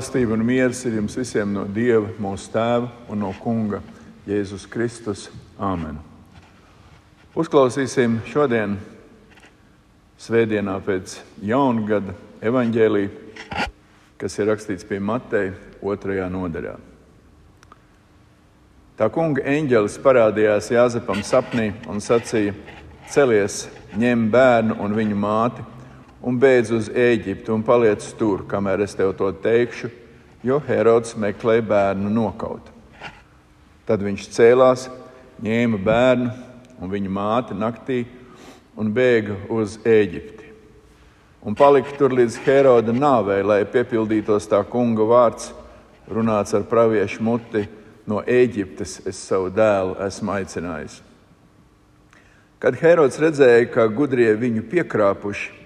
Žēlastība un miers ir jums visiem no Dieva, mūsu Tēva un no Kunga Jēzus Kristus. Āmen! Uzklausīsim šodien, Svētdienā pēc jaungada evaņģēlī, kas ir rakstīts pie Mateja otrajā nodaļā. Tā kunga eņģelis parādījās Jāzepam sapnī un sacīja: Celies, ņem bērnu un viņa māti un beidz uz Eģiptu un paliec tur, kamēr es tev to teikšu, jo Herods meklē bērnu nokaut. Tad viņš cēlās, ņēma bērnu un viņa māti naktī un bēga uz Eģipti. Un palika tur līdz Heroda nāvei, lai piepildītos tā kunga vārds, runāts ar praviešu muti: No Eģiptes es savu dēlu esmu aicinājis. Kad Herods redzēja, ka gudrie viņu piekrāpuši,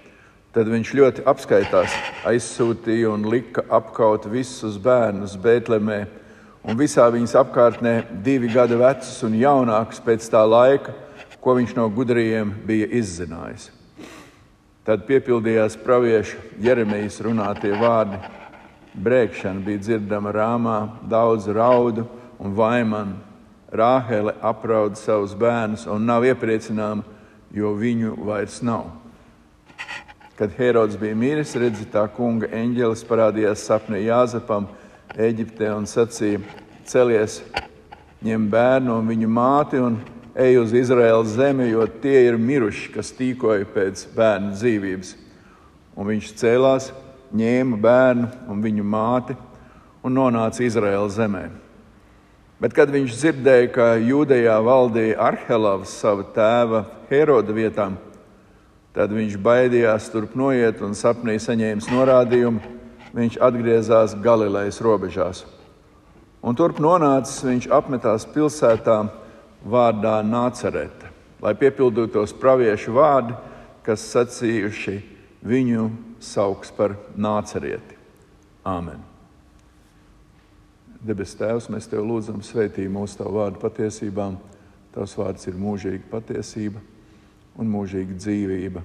Tad viņš ļoti apskaitās, aizsūtīja un lika apkaut visus bērnus Bēltlemē un visā viņas apkārtnē divi gadi vecus un jaunākus pēc tā laika, ko viņš no gudriem bija izzinājis. Tad piepildījās praviešu Jeremijas runātie vārdi. Brēkšana bija dzirdama rāmā, daudz raudu un vaimanu. Rāhele apraud savus bērnus un nav iepriecināma, jo viņu vairs nav. Kad Herods bija miris, redzi, tā kunga eņģelis parādījās sapnī Jāzepam Eģiptē un sacīja: Celies, ņem bērnu un viņu māti un ej uz Izraēlas zemi, jo tie ir miruši, kas tīkoja pēc bērna dzīvības. Un viņš cēlās, ņēma bērnu un viņu māti un nonāca Izraēlas zemē. Bet, kad viņš dzirdēja, ka Jūdejā valdīja Arhelavs sava tēva Heroda vietām, Tad viņš baidījās turp noiet un sapnī saņēmis norādījumu. Viņš atgriezās Galilejas robežās. Un turp nonācis, viņš apmetās pilsētā vārdā Nācerete, lai piepildītos praviešu vārdi, kas sacījuši viņu sauks par Nācerieti. Āmen! Debes Tēvs, mēs Tev lūdzam, sveitī mūsu Tavu vārdu patiesībām. Tavs vārds ir mūžīga patiesība un mūžīga dzīvība.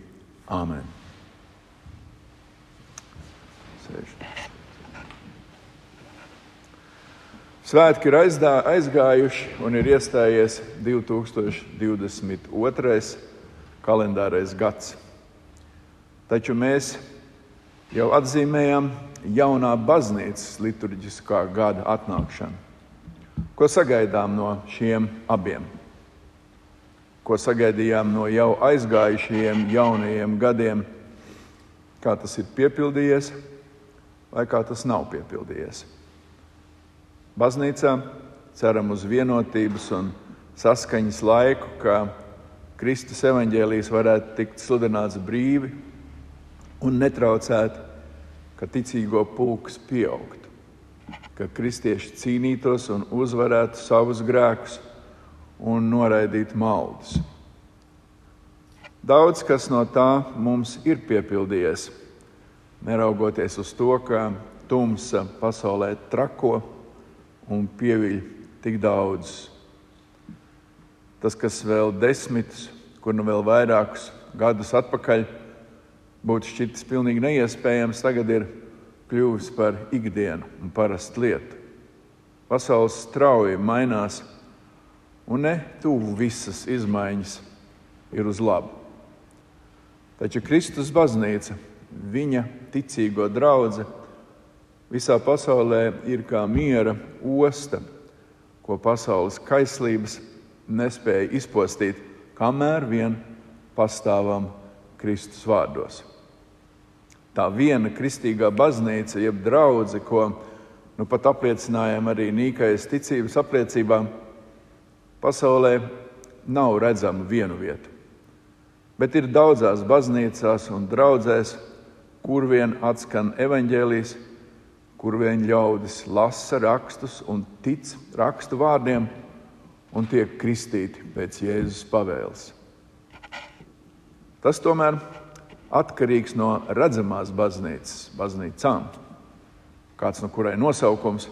Āmen! Sēž. Svētki ir aizdā, aizgājuši un ir iestājies 2022. kalendārais gads. Taču mēs jau atzīmējam jaunā baznīcas liturģiskā gada atnākšanu. Ko sagaidām no šiem abiem? Ko sagaidījām no jau aizgājušajiem jaunajiem gadiem, kā tas ir piepildījies vai kā tas nav piepildījies. Baznīcā ceram uz vienotības un saskaņas laiku, ka Kristus evaņģēlijas varētu tikt sludināts brīvi un netraucēt, ka ticīgo pulks pieaugtu, ka kristieši cīnītos un uzvarētu savus grēkus un noraidīt maldus. Daudz kas no tā mums ir piepildījies, neraugoties uz to, ka tumsa pasaulē trako un pieviļ tik daudz. Tas, kas vēl desmitus, kur nu vēl vairākus gadus atpakaļ būtu šķitis pilnīgi neiespējams, tagad ir kļuvis par ikdienu un parastu lietu. Pasaules strauji mainās un ne tuvu visas izmaiņas ir uz labu. Taču Kristus baznīca, viņa ticīgo draudzene, visā pasaulē ir kā miera osta, ko pasaules kaislības nespēja izpostīt, kamēr vien pastāvam Kristus vārdos. Tā viena kristīgā baznīca, jeb draudzene, ko nu pat apliecinājām arī Nīkajas ticības apliecībām, Pasaulē nav redzama viena vieta, bet ir daudzās baznīcās un draudzēs, kur vien atskan evaņģēlijas, kur vien ļaudis lasa rakstus un tic rakstu vārdiem un tiek kristīti pēc Jēzus pavēles. Tas tomēr atkarīgs no redzamās baznīcas, baznīcām, kāds no kurai nosaukums,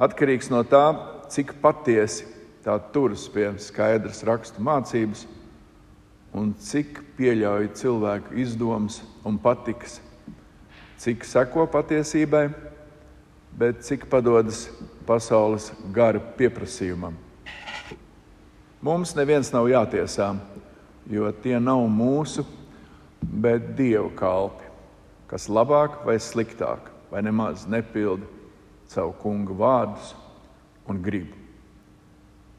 atkarīgs no tā, cik patiesi tā turas pie skaidras rakstu mācības un cik pieļauj cilvēku izdomas un patikas, cik seko patiesībai bet cik padodas pasaules gara pieprasījumam. Mums neviens nav jātiesā, jo tie nav mūsu, bet dievu kalpi, kas labāk vai sliktāk, vai nemaz nepilda savu kungu vārdus un gribu.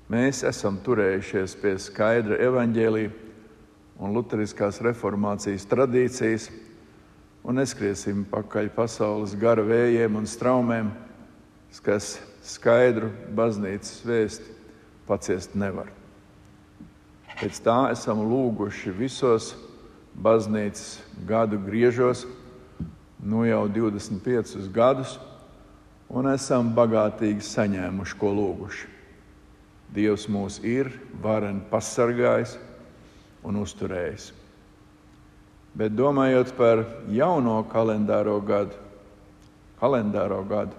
Mēs esam turējušies pie skaidra evaņģēlīja un luteriskās reformācijas tradīcijas un neskriesim pakaļ pasaules gara vējiem un straumēm, kas skaidru baznīcas vēsti paciest nevar. Pēc tā esam lūguši visos baznīcas gadu griežos, nu jau 25 gadus, un esam bagātīgi saņēmuši, ko lūguši. Dievs mūs ir vareni pasargājis un uzturējis. Bet domājot par jauno kalendāro gadu, kalendāro gadu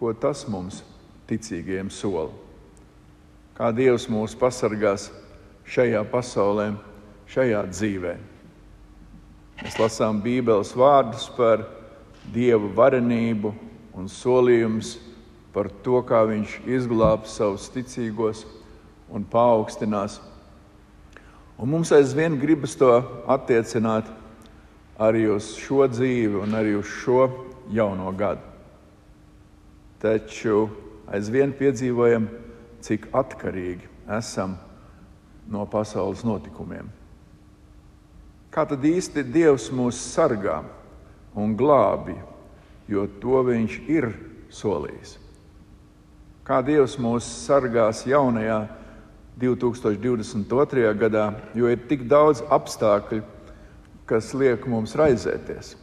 ko tas mums, ticīgiem, sola? Kā Dievs mūs pasargās šajā pasaulē, šajā dzīvē? Mēs lasām Bībeles vārdus par Dieva varenību un solījumus par to, kā viņš izglābs savus ticīgos un paaugstinās. Un mums aizvien gribas to attiecināt arī uz šo dzīvi un arī uz šo jauno gadu. Taču aizvien piedzīvojam, cik atkarīgi esam no pasaules notikumiem. Kā tad īsti Dievs mūs sargā un glābi, jo to Viņš ir solījis? Kā Dievs mūs sargās jaunajā 2022. gadā, jo ir tik daudz apstākļu, kas liek mums raizēties.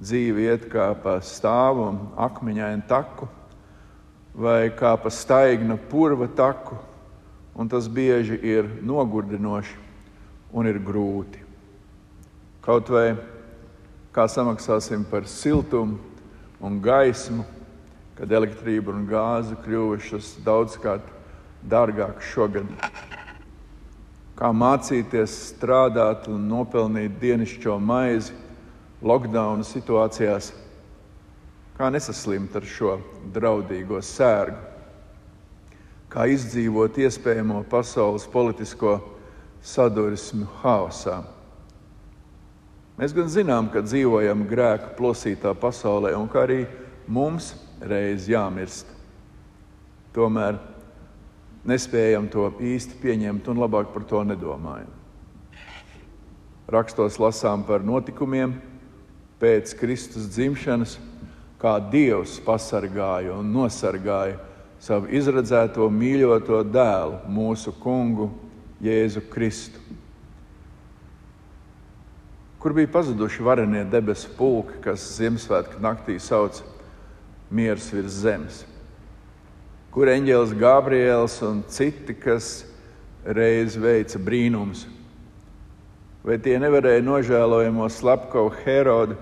Dzīve iet kā pa stāvu un akmeņainu taku, vai kā pa staignu purva taku, un tas bieži ir nogurdinoši un ir grūti. Kaut vai kā samaksāsim par siltumu un gaismu, kad elektrība un gāze kļuvušas daudzkārt dārgākas šogad. Kā mācīties strādāt un nopelnīt dienascho maizi lockdown situācijās, kā nesaslimt ar šo draudīgo sērgu, kā izdzīvot iespējamo pasaules politisko sadursmu haosā. Mēs gan zinām, ka dzīvojam grēka plosītā pasaulē un ka arī mums reiz jāmirst. Tomēr nespējam to īsti pieņemt un labāk par to nedomājam. Rakstos lasām par notikumiem pēc Kristus dzimšanas, kā Dievs pasargāja un nosargāja savu izredzēto mīļoto dēlu, mūsu kungu Jēzu Kristu. Kur bija pazuduši varenie debesu pulki, kas Ziemassvētku naktī sauca miers virs zemes, kur eņģēlis Gabriels un citi, kas reiz veica brīnumus. Vai tie nevarēja nožēlojamo slepkavu Herodu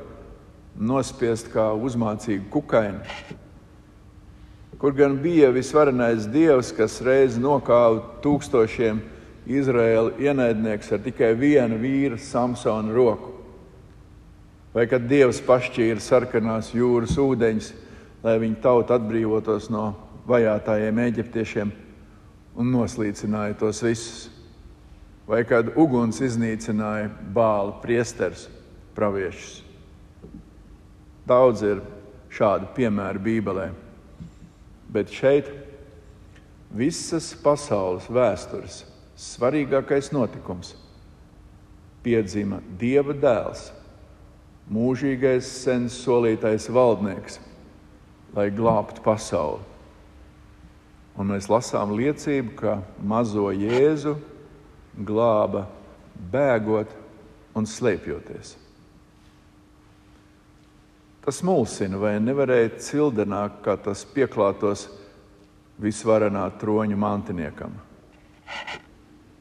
nospiest kā uzmācīgu kukaini? Kur gan bija visvarenais dievs, kas reiz nokāva tūkstošiem Izraēla ienaidnieks ar tikai vienu vīru, Samsona roku? Vai kad dievs pašķīra sarkanās jūras ūdeņus? Lai viņa tauta atbrīvotos no vajātajiem eģiptiešiem un noslīcināja tos visus. Vai kad uguns iznīcināja bālu priesteris, praviešus. Daudz ir šādu piemēru Bībelē. Bet šeit visas pasaules vēstures svarīgākais notikums piedzima Dieva dēls, mūžīgais sens solītais valdnieks lai glābtu pasauli. Un mēs lasām liecību, ka mazo Jēzu glāba bēgot un slēpjoties. Tas mulsina, vai nevarēja cildenāk, kā tas pieklātos visvarenā troņa mantiniekam.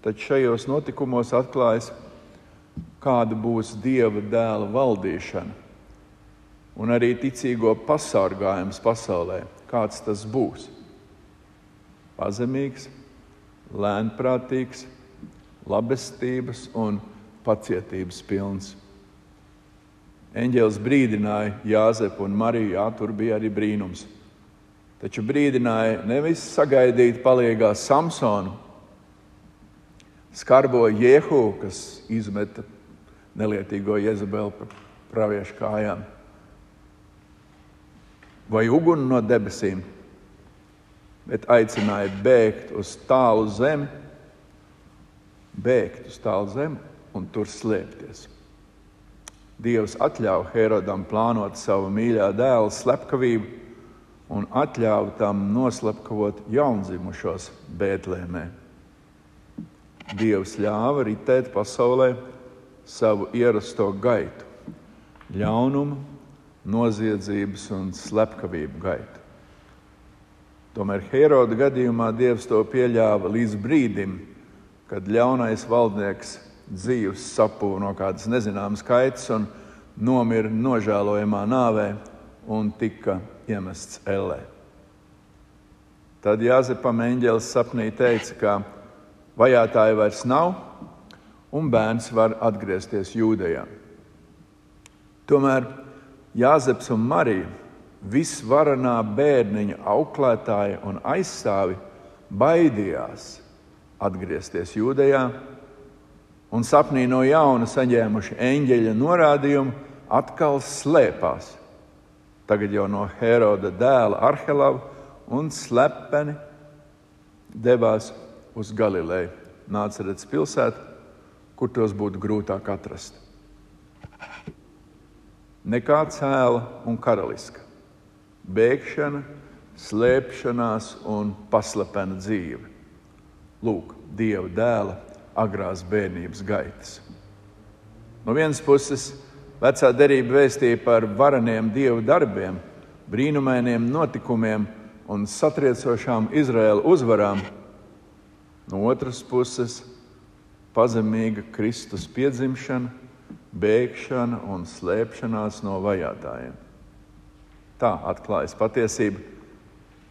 Taču šajos notikumos atklājas, kāda būs Dieva dēla valdīšana un arī ticīgo pasargājums pasaulē, kāds tas būs. Pazemīgs, lēnprātīgs, labestības un pacietības pilns. Eņģēlis brīdināja Jāzepu un Mariju, jā, tur bija arī brīnums. Taču brīdināja nevis sagaidīt paliegā Samsonu, skarbo Jehu, kas izmeta nelietīgo Jezebeli praviešu kājām, vai uguni no debesīm, bet aicināja bēgt uz tālu zemi, bēgt uz tālu zemi un tur slēpties. Dievs atļāva Herodam plānot savu mīļā dēla slepkavību un atļāva tam noslepkavot jaundzimušos Bēltlēmē. Dievs ļāva ritēt pasaulē savu ierasto gaitu, ļaunumu, noziedzības un slepkavību gaitu. Tomēr Heroda gadījumā Dievs to pieļāva līdz brīdim, kad ļaunais valdnieks dzīves sapūna no kādas nezināmas kaitas un nomira nožēlojamā nāvē un tika iemests ellē. Tad Jāzepam eņģēlis sapnī teica, ka vajātāja vairs nav un bērns var atgriezties jūdejā. Tomēr Jāzeps un Marija, visvarenā bērniņa auklētāja un aizstāvi, baidījās atgriezties jūdejā un sapnī no jauna saņēmuši eņģeļa norādījumu, atkal slēpās. Tagad jau no Heroda dēla Arhelava un slepeni devās uz Galileju, Nācerets pilsētu, kur tos būtu grūtāk atrast. Nekā cēla un karaliska, bēgšana, slēpšanās un paslepena dzīve. Lūk, Dieva dēla agrās bērnības gaitas. No vienas puses, vecā derība vēstīja par vareniem dievu darbiem, brīnumainiem notikumiem un satriecošām Izraēla uzvarām. No otras puses, pazemīga Kristus piedzimšana, bēgšana un slēpšanās no vajātajiem. Tā atklājas patiesība,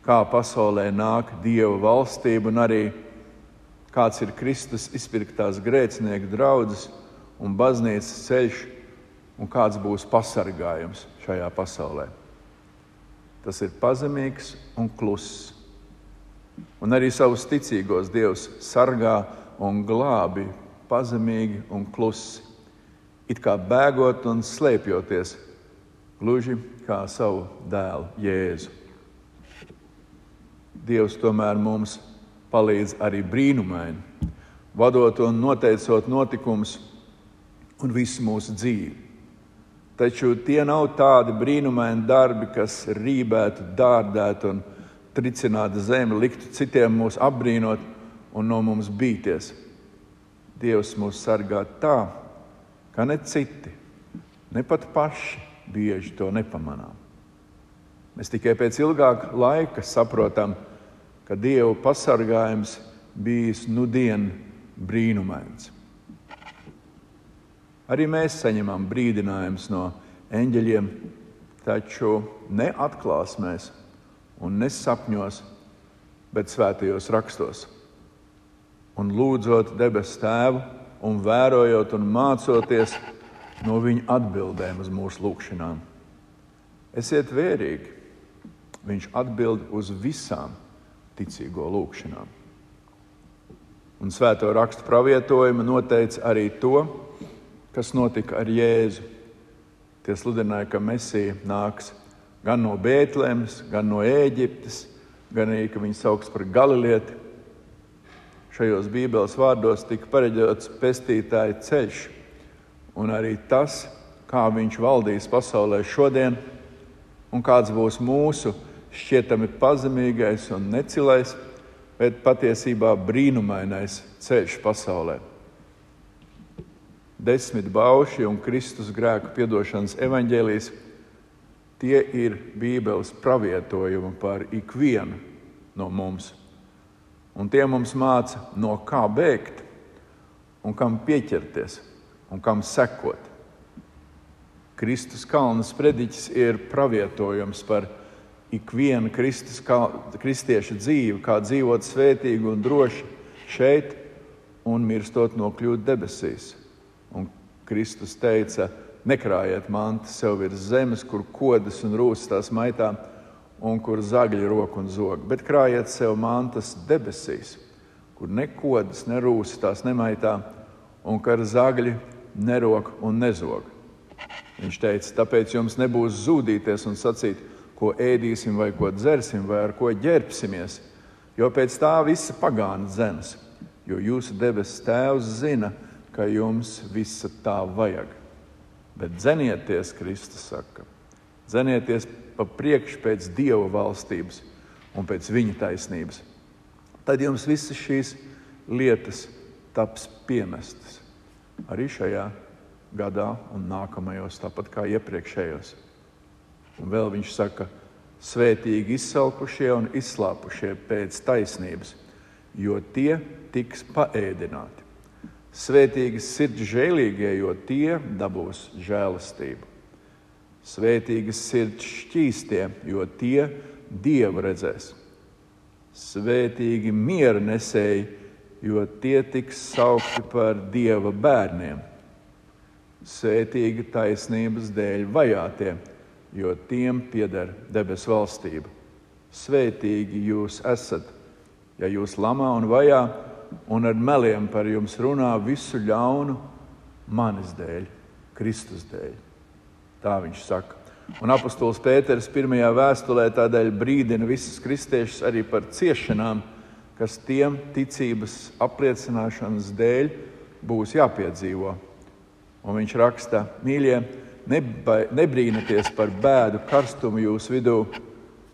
kā pasaulē nāk dieva valstība un arī kāds ir Kristus izpirktās grēcinieku draudzes un baznīcas ceļš, un kāds būs pasargājums šajā pasaulē. Tas ir pazemīgs un kluss. Un arī savus ticīgos Dievs sargā un glābi pazemīgi un klusi, it kā bēgot un slēpjoties, gluži kā savu dēlu Jēzu. Dievs tomēr mums palīdz arī brīnumaini, vadot un noteicot notikumus un visu mūsu dzīvi. Taču tie nav tādi brīnumaini darbi, kas rībētu, dārdētu un tricinātu zemi, liktu citiem mūs apbrīnot un no mums bīties. Dievs mūs sargā tā, ka ne citi, ne pat paši bieži to nepamanām. Mēs tikai pēc ilgāka laika saprotam, ka Dieva pasargājums bijis nudien brīnumains. Arī mēs saņemam brīdinājumus no eņģeļiem, taču ne atklāsmēs un ne sapņos, bet svētajos rakstos. Un lūdzot debesu tēvu, un vērojot un mācoties no viņa atbildēm uz mūsu lūgšanām. Esiet vērīgi, viņš atbild uz visām ticīgo lūgšanām. Un svēto rakstu pravietojumi noteica arī to, kas notika ar Jēzu. Tie sludināja, ka Mesija nāks gan no Bēntlēmas, gan no Ēģiptes, gan arī, ka viņu sauc par Galilieti. Šajos Bībeles vārdos tika pareģots pestītāja ceļš, un arī tas, kā viņš valdīs pasaulē šodien, un kāds būs mūsu šķietami pazemīgais un necilais, bet patiesībā brīnumainais ceļš pasaulē. Desmit bauši un Kristus grēku piedošanas evaņģēlijas tie ir Bībeles pravietojumi par ikvienu no mums. Un tie mums māca, no kā bēgt, un kam pieķerties un kam sekot. Kristus kalna sprediķis ir pravietojums par ikviena Kristus, kā, kristieša dzīve, kā dzīvot svētīgi un droši šeit un mirstot nokļūt debesīs. Un Kristus teica, nekrājiet mantu sev virs zemes, kur kodas un rūsas tās maitā, un kur zagļi roku un zog, bet krājiet sev mantas debesīs, kur ne kodas, ne rūsas tās nemaitā, un kur zagļi nerok un nezog. Viņš teica, tāpēc jums nebūs zudīties un sacīt, ko ēdīsim, vai ko dzersim, vai ar ko ģērbsimies, jo pēc tā visa pagāna dzenas, jo jūsu debesu Tēvs zina, ka jums visa tā vajag. Bet dzenieties, Kristus saka, dzenieties pa priekšu pēc Dieva valstības un pēc Viņa taisnības. Tad jums visas šīs lietas taps piemestas arī šajā gadā un nākamajos, tāpat kā iepriekšējos. Un vēl viņš saka, svētīgi izsalkušie un izslāpušie pēc taisnības, jo tie tiks paēdināti. Svētīgi sirds žēlīgie, jo tie dabūs žēlastību. Svētīgi sirds šķīstie, jo tie dievu redzēs. Svētīgi miera nesēji, jo tie tiks saukti par dieva bērniem. Svētīgi taisnības dēļ vajātie, jo tiem pieder debesu valstība. Svētīgi jūs esat, ja jūs lamā un vajā un ar meliem par jums runā visu ļaunu manis dēļ, Kristus dēļ. Tā viņš saka. Un apustulis Pēters pirmajā vēstulē tādēļ brīdina visus kristiešus arī par ciešanām, kas tiem ticības apliecināšanas dēļ būs jāpiedzīvo. Un viņš raksta, mīļie, nebrīnieties par bēdu karstumu jūsu vidū,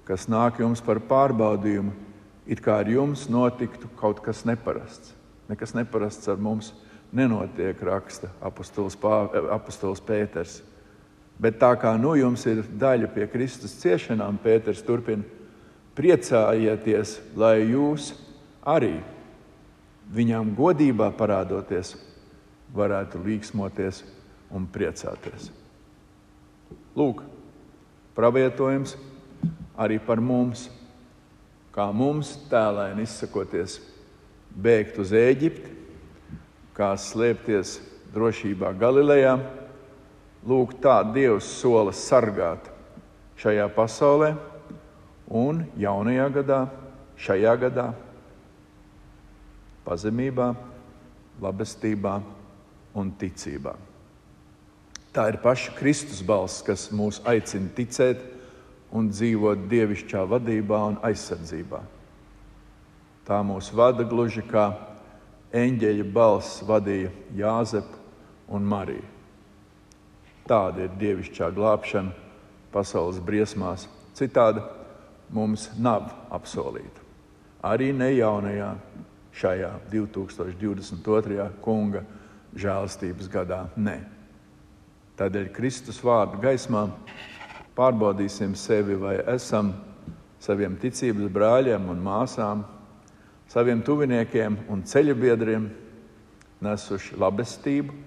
kas nāk jums par pārbaudījumu it kā ar jums notiktu kaut kas neparasts. Nekas neparasts ar mums nenotiek, raksta apustulis Pēters. Bet tā kā nu jums ir daļa pie Kristus ciešanām, Pēters turpina, priecājieties, lai jūs arī viņam godībā parādoties, varētu līksmoties un priecāties. Lūk, pravietojums arī par mums kā mums tēlēni izsakoties, bēgt uz Eģipti, kā slēpties drošībā Galilejā. Lūk, tā Dievs sola sargāt šajā pasaulē un jaunajā gadā, šajā gadā, pazemībā, labestībā un ticībā. Tā ir paša Kristus balss, kas mūs aicina ticēt un dzīvot dievišķā vadībā un aizsardzībā. Tā mūs vada gluži kā eņģeļa balss vadīja Jāzepu un Mariju. Tāda ir dievišķā glābšana pasaules briesmās. Citādi mums nav apsolīta. Arī ne jaunajā, šajā 2022. kunga žēlastības gadā. Nē. Tādēļ Kristus vārdu gaismā pārbaudīsim sevi, vai esam saviem ticības brāļiem un māsām, saviem tuviniekiem un ceļabiedriem nesuši labestību,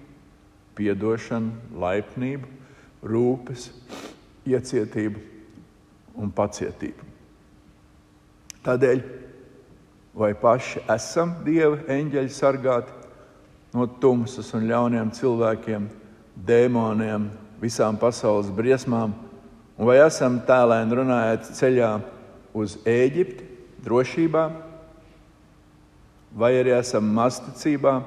piedošanu, laipnību, rūpes, iecietību un pacietību. Tādēļ, vai paši esam Dieva eņģeļi sargāti no tumsas un ļauniem cilvēkiem, dēmoniem, visām pasaules briesmām? Un vai esam tēlēni runājot ceļā uz Eģipti, drošībā, vai arī esam masticībā,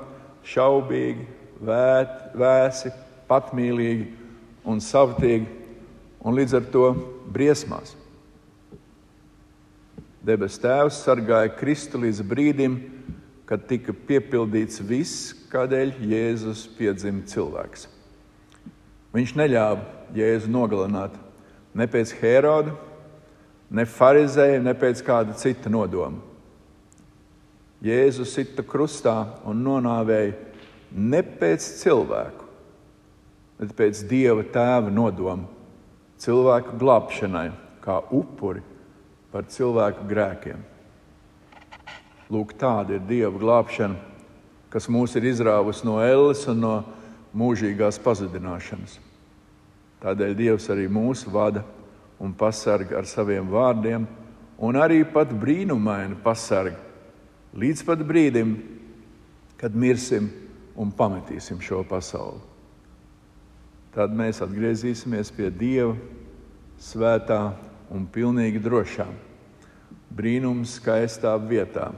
šaubīgi, vēt, vēsi, patmīlīgi un savtīgi, un līdz ar to briesmās. Debes Tēvs sargāja Kristu līdz brīdim, kad tika piepildīts viss, kādēļ Jēzus piedzima cilvēks. Viņš neļāva Jēzu nogalināt, ne pēc Heroda, ne farizēja, ne pēc kāda cita nodoma. Jēzus sita krustā un nonāvēja ne pēc cilvēku, bet pēc Dieva tēva nodoma cilvēku glābšanai, kā upuri par cilvēku grēkiem. Lūk, tāda ir Dieva glābšana, kas mūs ir izrāvusi no elles un no mūžīgās pazudināšanas. Tādēļ Dievs arī mūs vada un pasarga ar saviem vārdiem, un arī pat brīnumaini pasarga līdz pat brīdim, kad mirsim un pametīsim šo pasauli. tad mēs atgriezīsimies pie Dieva svētā un pilnīgi drošā, brīnums skaistā vietā,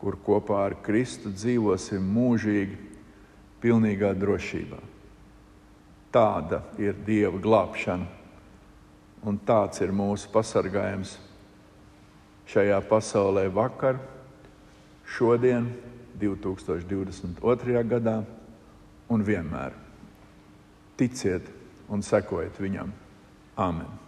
kur kopā ar Kristu dzīvosim mūžīgi, pilnīgā drošībā. Tāda ir Dieva glābšana, un tāds ir mūsu pasargājums šajā pasaulē vakar, šodien, 2022. gadā un vienmēr. Ticiet un sekojiet viņam. Āmen!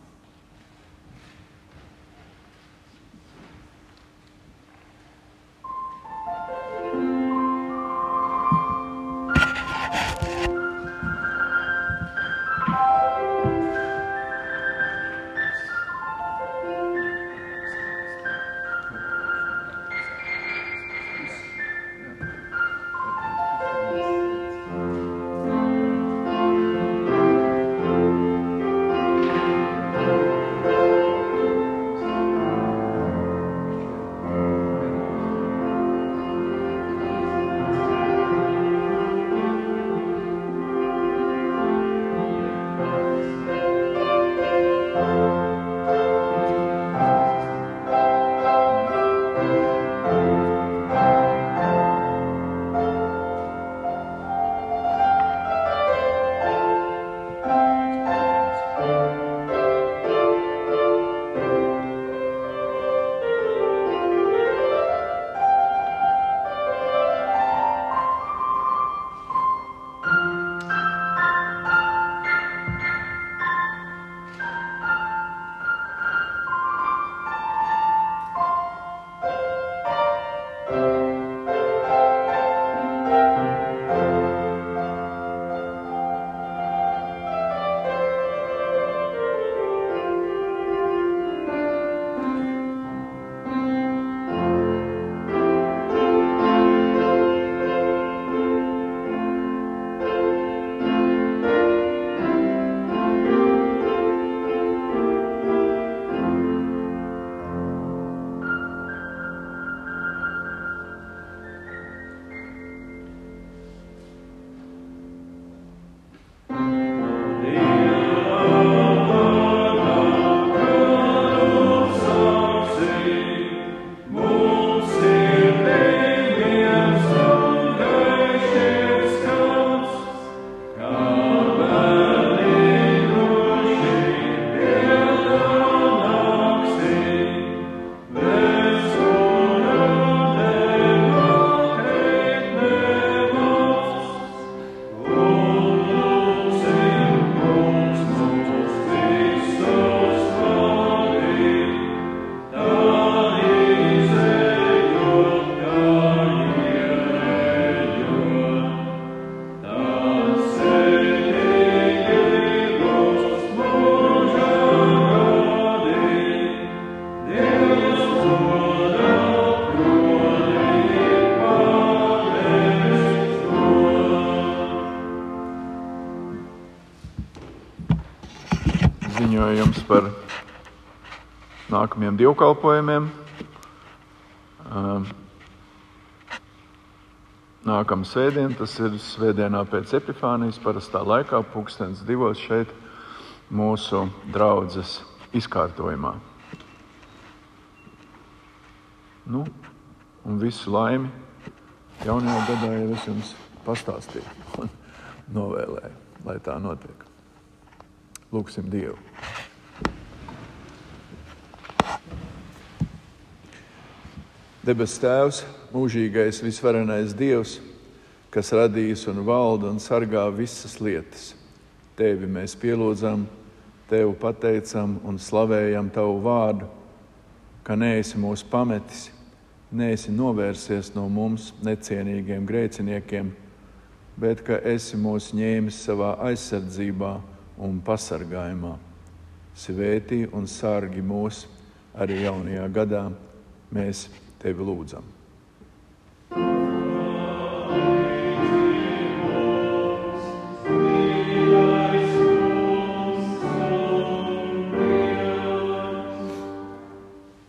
Nākamajiem dievkalpojumiem. Nākamā svētdiena, tas ir svētdienā pēc epifānijas, parastā laikā, pulkstenis divos šeit, mūsu draudzes izkārtojumā. Nu, un visu laimi jaunajā gadā jau es jums pastāstīju un novēlēju, lai tā notiek. Lūksim Dievu! Debes Tēvs, mūžīgais, visvarenais Dievs, kas radījis un valda un sargā visas lietas. Tevi mēs pielūdzam, Tev pateicam un slavējam Tavu vārdu, ka neesi mūs pametis, neesi novērsies no mums necienīgiem grēciniekiem, bet ka esi mūs ņēmis savā aizsardzībā un pasargājumā. Svētī un sargi mūs arī jaunajā gadā. Mēs tevi lūdzam.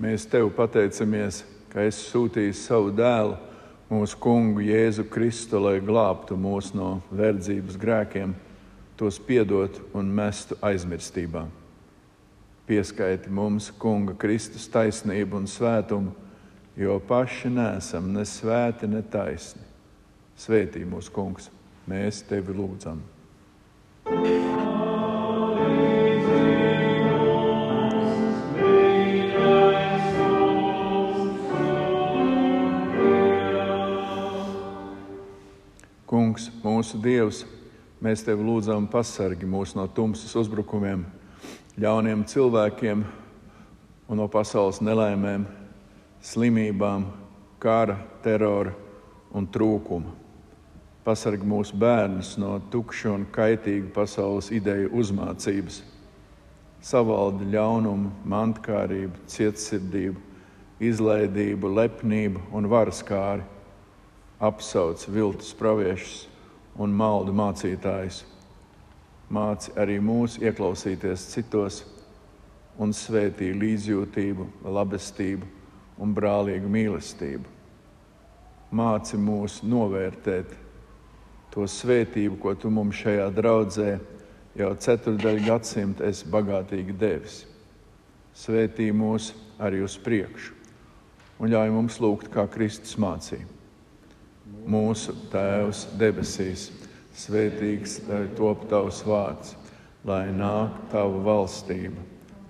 Mēs tev pateicamies, ka esi sūtījis savu dēlu, mūsu kungu Jēzu Kristu, lai glābtu mūs no verdzības grēkiem tos piedot un mestu aizmirstībā. Pieskaiti mums, Kunga, Kristus taisnību un svētumu, jo paši nesam ne svēti, ne taisni. Svētī mūsu Kungs, mēs tevi lūdzam. Kungs, mūsu Dievs, mēs tevi lūdzam, pasargi mūs no tumsas uzbrukumiem, ļauniem cilvēkiem un no pasaules nelaimēm, slimībām, kara, terora un trūkuma. Pasargi mūsu bērnus no tukša un kaitīga pasaules ideju uzmācības, savaldi ļaunumu, mantkārību, cietsirdību, izlaidību, lepnību un varas kāri apsauc viltus praviešus un maldu mācītājus. Māci arī mūs ieklausīties citos un svētī līdzjūtību, labestību un brālīgu mīlestību. Māci mūs novērtēt to svētību, ko tu mums šajā draudzē jau ceturdaļu gadsimta esi bagātīgi devis. Svētī mūs arī uz priekšu un ļauj mums lūgt, kā Kristus mācīja mūsu Tēvs debesīs, svētīgs lai top tavs vārds, lai nāk tava valstība,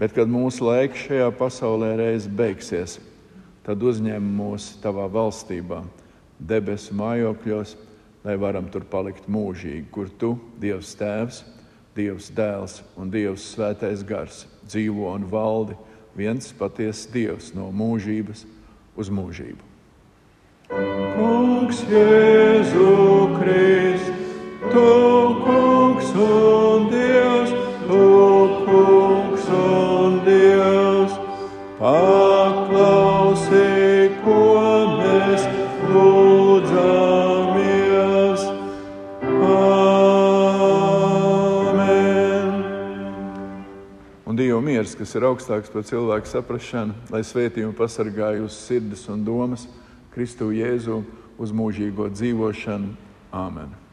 Bet, kad mūsu laiks šajā pasaulē reiz beigsies, tad uzņem mūs tavā valstībā, debesu mājokļos, lai varam tur palikt mūžīgi, kur tu, Dievs Tēvs, Dievs Dēls un Dievs Svētais Gars dzīvo un valdi viens patiesa Dievs no mūžības uz mūžību. Kungs, Jēzu Kristu, tu kungs un Dievs, miers, kas ir augstāks par cilvēku saprāšanu, lai svētījumu pasargā jūsu sirdis un domas Kristu Jēzu uz mūžīgo dzīvošanu. Āmen!